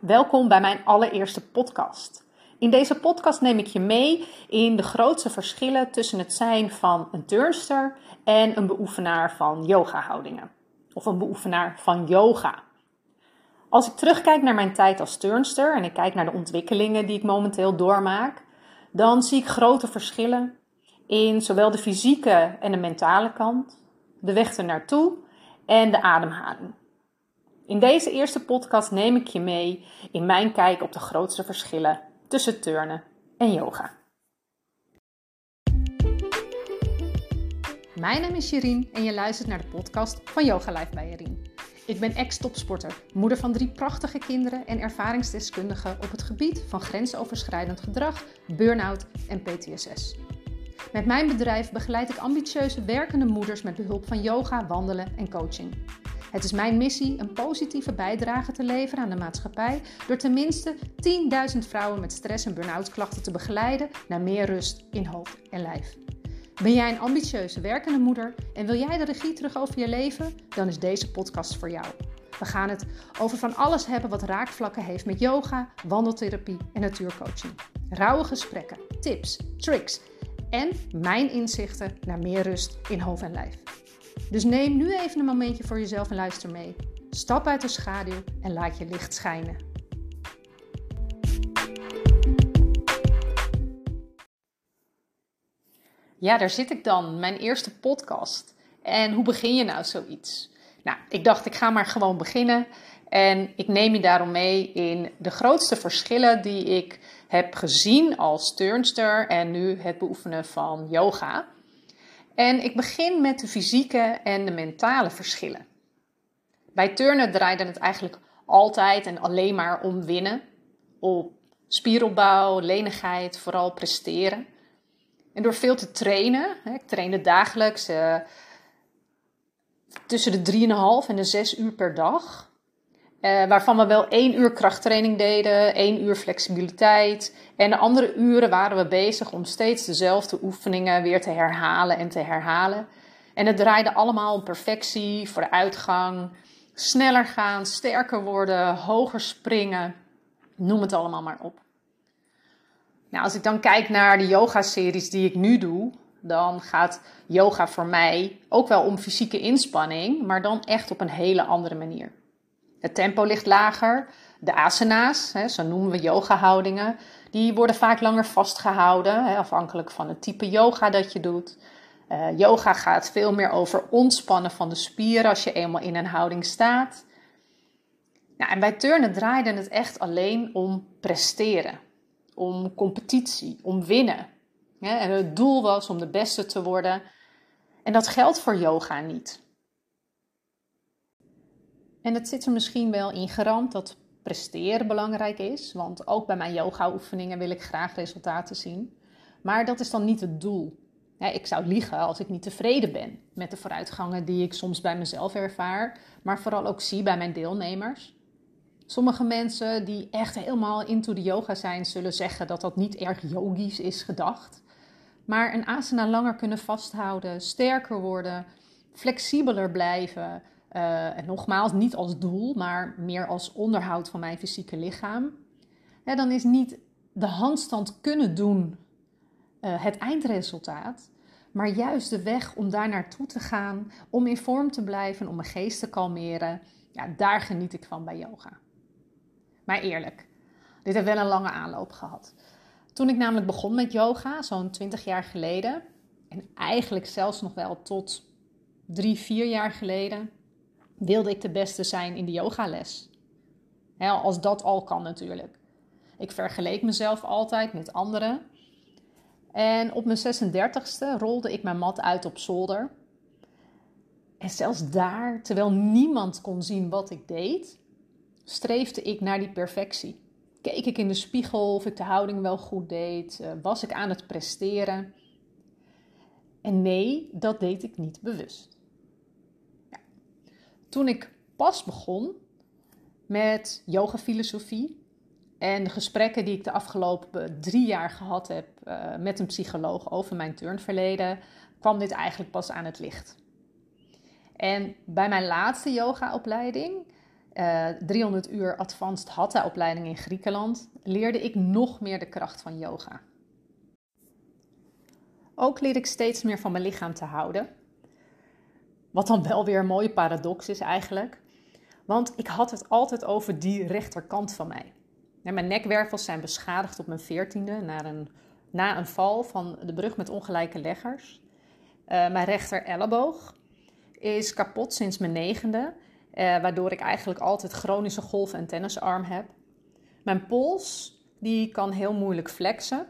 welkom bij mijn allereerste podcast. In deze podcast neem ik je mee in de grootste verschillen tussen het zijn van een turnster en een beoefenaar van yoga-houdingen. Of een beoefenaar van yoga. Als ik terugkijk naar mijn tijd als turnster en ik kijk naar de ontwikkelingen die ik momenteel doormaak, dan zie ik grote verschillen in zowel de fysieke en de mentale kant, de weg ernaartoe en de ademhaling. In deze eerste podcast neem ik je mee in mijn kijk op de grootste verschillen tussen turnen en yoga. Mijn naam is Shirin en je luistert naar de podcast van Yoga Life bij Shirin. Ik ben ex-topsporter, moeder van drie prachtige kinderen en ervaringsdeskundige op het gebied van grensoverschrijdend gedrag, burn-out en PTSS. Met mijn bedrijf begeleid ik ambitieuze werkende moeders met behulp van yoga, wandelen en coaching. Het is mijn missie een positieve bijdrage te leveren aan de maatschappij door tenminste 10.000 vrouwen met stress- en burn-out klachten te begeleiden naar meer rust in hoofd en lijf. Ben jij een ambitieuze werkende moeder en wil jij de regie terug over je leven? Dan is deze podcast voor jou. We gaan het over van alles hebben wat raakvlakken heeft met yoga, wandeltherapie en natuurcoaching. Rauwe gesprekken, tips, tricks en mijn inzichten naar meer rust in hoofd en lijf. Dus neem nu even een momentje voor jezelf en luister mee. Stap uit de schaduw en laat je licht schijnen. Ja, daar zit ik dan, mijn eerste podcast. En hoe begin je nou zoiets? Nou, ik dacht, ik ga maar gewoon beginnen. En ik neem je daarom mee in de grootste verschillen die ik heb gezien als turnster en nu het beoefenen van yoga. En ik begin met de fysieke en de mentale verschillen. Bij turnen draaide het eigenlijk altijd en alleen maar om winnen, op spieropbouw, lenigheid, vooral presteren. En door veel te trainen, ik trainde dagelijks uh, tussen de 3,5 en de 6 uur per dag. Uh, waarvan we wel één uur krachttraining deden, één uur flexibiliteit. En de andere uren waren we bezig om steeds dezelfde oefeningen weer te herhalen en te herhalen. En het draaide allemaal om perfectie, vooruitgang, sneller gaan, sterker worden, hoger springen. Noem het allemaal maar op. Nou, als ik dan kijk naar de yoga-series die ik nu doe, dan gaat yoga voor mij ook wel om fysieke inspanning, maar dan echt op een hele andere manier. Het tempo ligt lager. De asana's, hè, zo noemen we yoga-houdingen, die worden vaak langer vastgehouden, hè, afhankelijk van het type yoga dat je doet. Uh, yoga gaat veel meer over ontspannen van de spieren als je eenmaal in een houding staat. Nou, en bij turnen draaide het echt alleen om presteren, om competitie, om winnen. en het doel was om de beste te worden. En dat geldt voor yoga niet. En het zit er misschien wel in gerand dat presteren belangrijk is, want ook bij mijn yoga-oefeningen wil ik graag resultaten zien. Maar dat is dan niet het doel. ik zou liegen als ik niet tevreden ben met de vooruitgangen die ik soms bij mezelf ervaar, maar vooral ook zie bij mijn deelnemers. Sommige mensen die echt helemaal into de yoga zijn, zullen zeggen dat dat niet erg yogisch is gedacht. Maar een asana langer kunnen vasthouden, sterker worden, flexibeler blijven, uh, en nogmaals, niet als doel, maar meer als onderhoud van mijn fysieke lichaam. dan is niet de handstand kunnen doen uh, het eindresultaat, maar juist de weg om daar naartoe te gaan, om in vorm te blijven, om mijn geest te kalmeren. Ja, daar geniet ik van bij yoga. Maar eerlijk, dit heeft wel een lange aanloop gehad. Toen ik namelijk begon met yoga, zo'n 20 jaar geleden, en eigenlijk zelfs nog wel tot drie, vier jaar geleden, wilde ik de beste zijn in de yogales. als dat al kan natuurlijk. Ik vergeleek mezelf altijd met anderen. En op mijn 36e rolde ik mijn mat uit op zolder. En zelfs daar, terwijl niemand kon zien wat ik deed, streefde ik naar die perfectie. Keek ik in de spiegel of ik de houding wel goed deed? Eh, was ik aan het presteren? En nee, dat deed ik niet bewust toen ik pas begon met yoga-filosofie en de gesprekken die ik de afgelopen drie jaar gehad heb uh, met een psycholoog over mijn turnverleden, kwam dit eigenlijk pas aan het licht. En bij mijn laatste yogaopleiding 300 eh, uur advanced hatha opleiding in Griekenland, leerde ik nog meer de kracht van yoga. Ook leer ik steeds meer van mijn lichaam te houden. Wat dan wel weer een mooie paradox is eigenlijk. Want ik had het altijd over die rechterkant van mij. mijn nekwervels zijn beschadigd op mijn veertiende na een, na een val van de brug met ongelijke leggers. Uh, mijn rechter elleboog is kapot sinds mijn negende, uh, waardoor ik eigenlijk altijd chronische golf- en tennisarm heb. Mijn pols die kan heel moeilijk flexen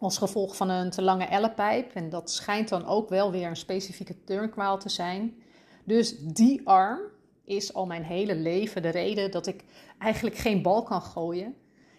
als gevolg van een te lange ellepijp. En dat schijnt dan ook wel weer een specifieke turnkwaal te zijn. Dus die arm is al mijn hele leven de reden dat ik eigenlijk geen bal kan gooien.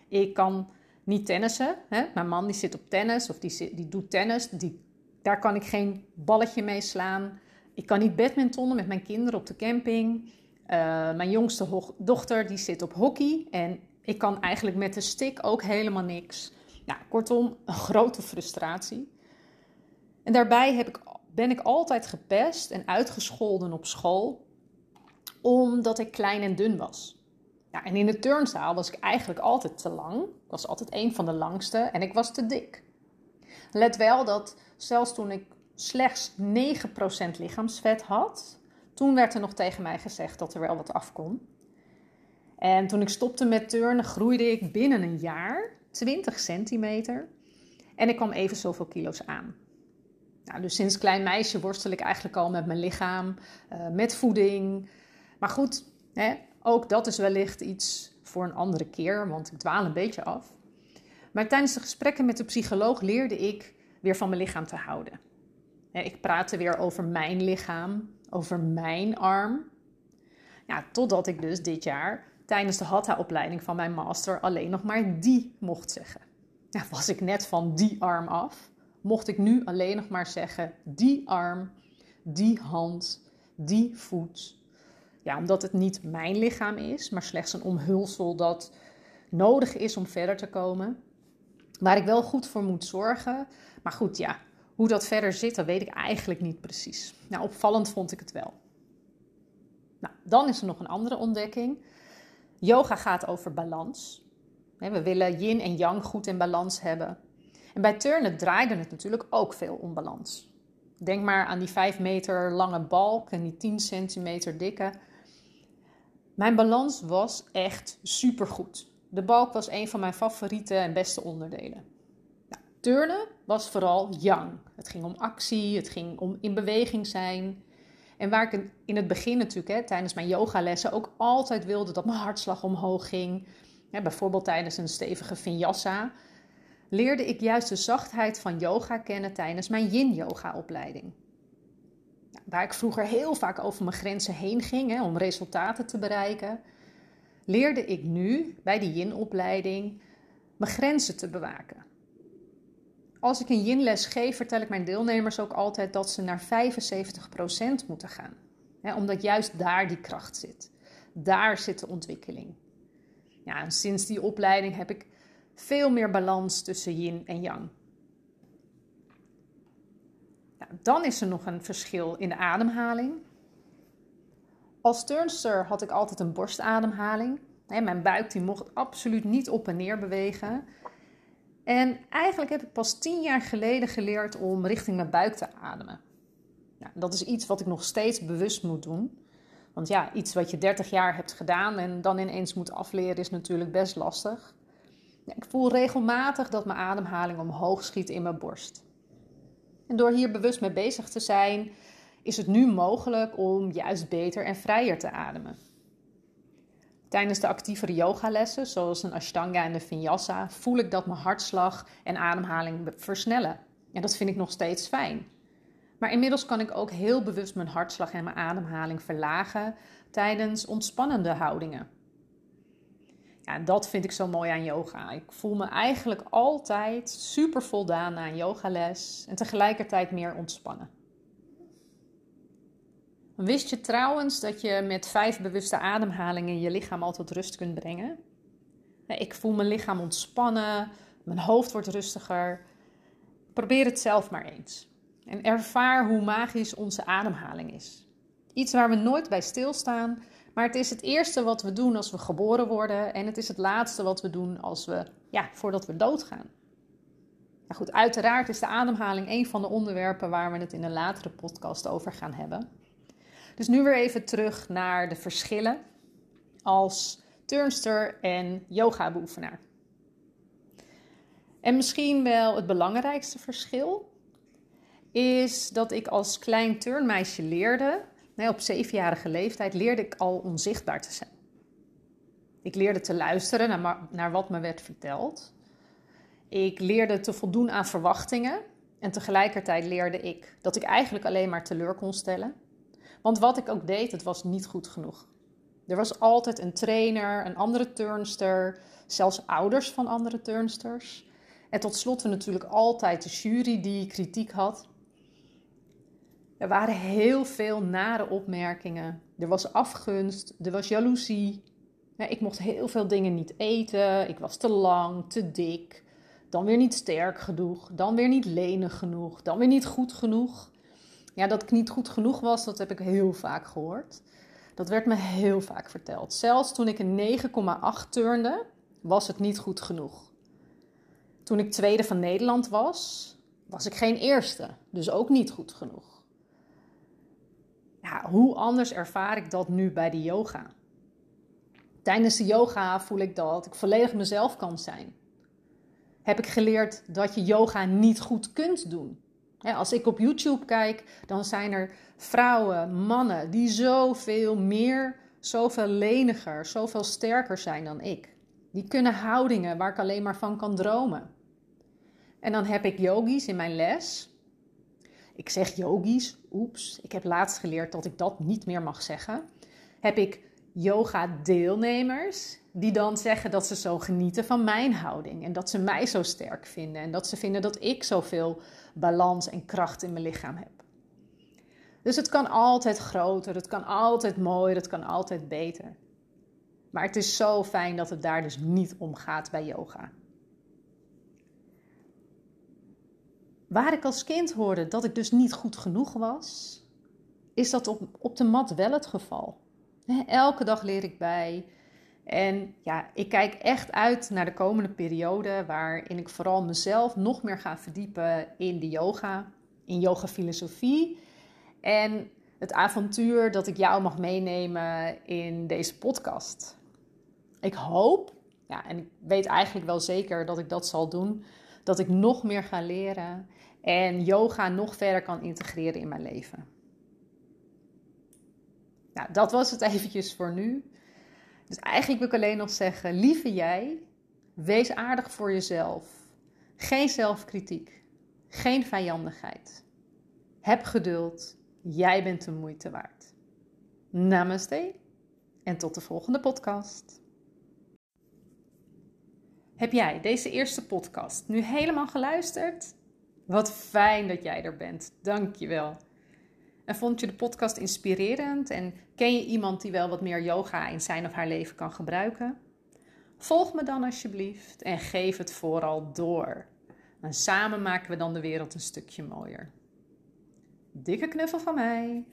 Ik kan niet tennissen. Hè? Mijn man die zit op tennis of die, die doet tennis. Die, daar kan ik geen balletje mee slaan. Ik kan niet badmintonnen met mijn kinderen op de camping. Uh, mijn jongste dochter die zit op hockey. En ik kan eigenlijk met de stick ook helemaal niks. Nou, kortom, een grote frustratie. En daarbij heb ik, ben ik altijd gepest en uitgescholden op school, omdat ik klein en dun was. Ja, en in de turnzaal was ik eigenlijk altijd te lang. Ik was altijd een van de langste en ik was te dik. Let wel dat zelfs toen ik slechts 9% lichaamsvet had, toen werd er nog tegen mij gezegd dat er wel wat af kon. En toen ik stopte met turnen, groeide ik binnen een jaar 20 centimeter. En ik kwam even zoveel kilo's aan. Nou, dus sinds klein meisje worstel ik eigenlijk al met mijn lichaam, uh, met voeding. Maar goed, hè, ook dat is wellicht iets voor een andere keer, want ik dwaal een beetje af. Maar tijdens de gesprekken met de psycholoog leerde ik weer van mijn lichaam te houden. Ik praatte weer over mijn lichaam, over mijn arm. Ja, totdat ik dus dit jaar tijdens de Hatha-opleiding van mijn master alleen nog maar die mocht zeggen. Ja, was ik net van die arm af, mocht ik nu alleen nog maar zeggen die arm, die hand, die voet. Ja, omdat het niet mijn lichaam is, maar slechts een omhulsel dat nodig is om verder te komen. Waar ik wel goed voor moet zorgen. Maar goed, ja, hoe dat verder zit, dat weet ik eigenlijk niet precies. Nou, opvallend vond ik het wel. Nou, dan is er nog een andere ontdekking. Yoga gaat over balans. We willen yin en yang goed in balans hebben. En bij turnen draaide het natuurlijk ook veel om balans. Denk maar aan die 5 meter lange balk en die 10 centimeter dikke. Mijn balans was echt supergoed. De balk was een van mijn favoriete en beste onderdelen. Nou, turnen was vooral yang. Het ging om actie, het ging om in beweging zijn. En waar ik in het begin natuurlijk, hè, tijdens mijn yogalessen, ook altijd wilde dat mijn hartslag omhoog ging. bijvoorbeeld tijdens een stevige vinyasa. Leerde ik juist de zachtheid van yoga kennen tijdens mijn yin-yoga opleiding. Waar ik vroeger heel vaak over mijn grenzen heen ging hè, om resultaten te bereiken, leerde ik nu bij de yin-opleiding mijn grenzen te bewaken. Als ik een yin-les geef, vertel ik mijn deelnemers ook altijd dat ze naar 75% moeten gaan. omdat juist daar die kracht zit. Daar zit de ontwikkeling. Ja, en sinds die opleiding heb ik veel meer balans tussen yin en yang. dan is er nog een verschil in de ademhaling. Als turnster had ik altijd een borstademhaling. Mijn buik die mocht absoluut niet op en neer bewegen. En eigenlijk heb ik pas tien jaar geleden geleerd om richting mijn buik te ademen. Nou, dat is iets wat ik nog steeds bewust moet doen. Want ja, iets wat je 30 jaar hebt gedaan en dan ineens moet afleren is natuurlijk best lastig. ik voel regelmatig dat mijn ademhaling omhoog schiet in mijn borst. En door hier bewust mee bezig te zijn, is het nu mogelijk om juist beter en vrijer te ademen. Tijdens de actievere yogalessen, zoals een ashtanga en de vinyasa, voel ik dat mijn hartslag en ademhaling versnellen. En dat vind ik nog steeds fijn. Maar inmiddels kan ik ook heel bewust mijn hartslag en mijn ademhaling verlagen tijdens ontspannende houdingen. Ja, dat vind ik zo mooi aan yoga. Ik voel me eigenlijk altijd super voldaan na een yogales en tegelijkertijd meer ontspannen. Wist je trouwens dat je met vijf bewuste ademhalingen je lichaam al tot rust kunt brengen? Ik voel mijn lichaam ontspannen, mijn hoofd wordt rustiger. Probeer het zelf maar eens. En ervaar hoe magisch onze ademhaling is. Iets waar we nooit bij stilstaan, Maar het is het eerste wat we doen als we geboren worden en het is het laatste wat we doen als we, ja, voordat we doodgaan. Nou goed, uiteraard is de ademhaling een van de onderwerpen waar we het in een latere podcast over gaan hebben. Dus nu weer even terug naar de verschillen als turnster en yoga-beoefenaar. En misschien wel het belangrijkste verschil is dat ik als klein turnmeisje leerde, op zevenjarige leeftijd, leerde ik al onzichtbaar te zijn. Ik leerde te luisteren naar, naar wat me werd verteld. Ik leerde te voldoen aan verwachtingen. En tegelijkertijd leerde ik dat ik eigenlijk alleen maar teleur kon stellen. Want wat ik ook deed, het was niet goed genoeg. Er was altijd een trainer, een andere turnster, zelfs ouders van andere turnsters. En tot slot natuurlijk altijd de jury die kritiek had. Er waren heel veel nare opmerkingen. Er was afgunst, er was jaloezie. Ja, ik mocht heel veel dingen niet eten. Ik was te lang, te dik. Dan weer niet sterk genoeg. Dan weer niet lenig genoeg. Dan weer niet goed genoeg. Ja, dat ik niet goed genoeg was, dat heb ik heel vaak gehoord. Dat werd me heel vaak verteld. Zelfs toen ik een 9,8 turnde, was het niet goed genoeg. Toen ik tweede van Nederland was, was ik geen eerste. Dus ook niet goed genoeg. Ja, hoe anders ervaar ik dat nu bij de yoga? Tijdens de yoga voel ik dat ik volledig mezelf kan zijn. Heb ik geleerd dat je yoga niet goed kunt doen. Als ik op YouTube kijk, dan zijn er vrouwen, mannen die zoveel meer, zoveel leniger, zoveel sterker zijn dan ik. Die kunnen houdingen waar ik alleen maar van kan dromen. En dan heb ik yogis in mijn les. Ik zeg yogis, oeps, ik heb laatst geleerd dat ik dat niet meer mag zeggen. Heb ik yoga-deelnemers die dan zeggen dat ze zo genieten van mijn houding en dat ze mij zo sterk vinden en dat ze vinden dat ik zoveel balans en kracht in mijn lichaam heb. Dus het kan altijd groter, het kan altijd mooier, het kan altijd beter. Maar het is zo fijn dat het daar dus niet om gaat bij yoga. Waar ik als kind hoorde dat ik dus niet goed genoeg was, is dat op, op de mat wel het geval. Elke dag leer ik bij. En ja, ik kijk echt uit naar de komende periode waarin ik vooral mezelf nog meer ga verdiepen in de yoga, in yoga filosofie en het avontuur dat ik jou mag meenemen in deze podcast. Ik hoop, ja, en ik weet eigenlijk wel zeker dat ik dat zal doen, dat ik nog meer ga leren en yoga nog verder kan integreren in mijn leven. Nou, dat was het eventjes voor nu. Dus eigenlijk wil ik alleen nog zeggen, lieve jij, wees aardig voor jezelf. Geen zelfkritiek, geen vijandigheid. Heb geduld, jij bent de moeite waard. Namaste en tot de volgende podcast. Heb jij deze eerste podcast nu helemaal geluisterd? Wat fijn dat jij er bent. Dank je wel. Vond je de podcast inspirerend en ken je iemand die wel wat meer yoga in zijn of haar leven kan gebruiken? Volg me dan alsjeblieft en geef het vooral door. En samen maken we dan de wereld een stukje mooier. Dikke knuffel van mij.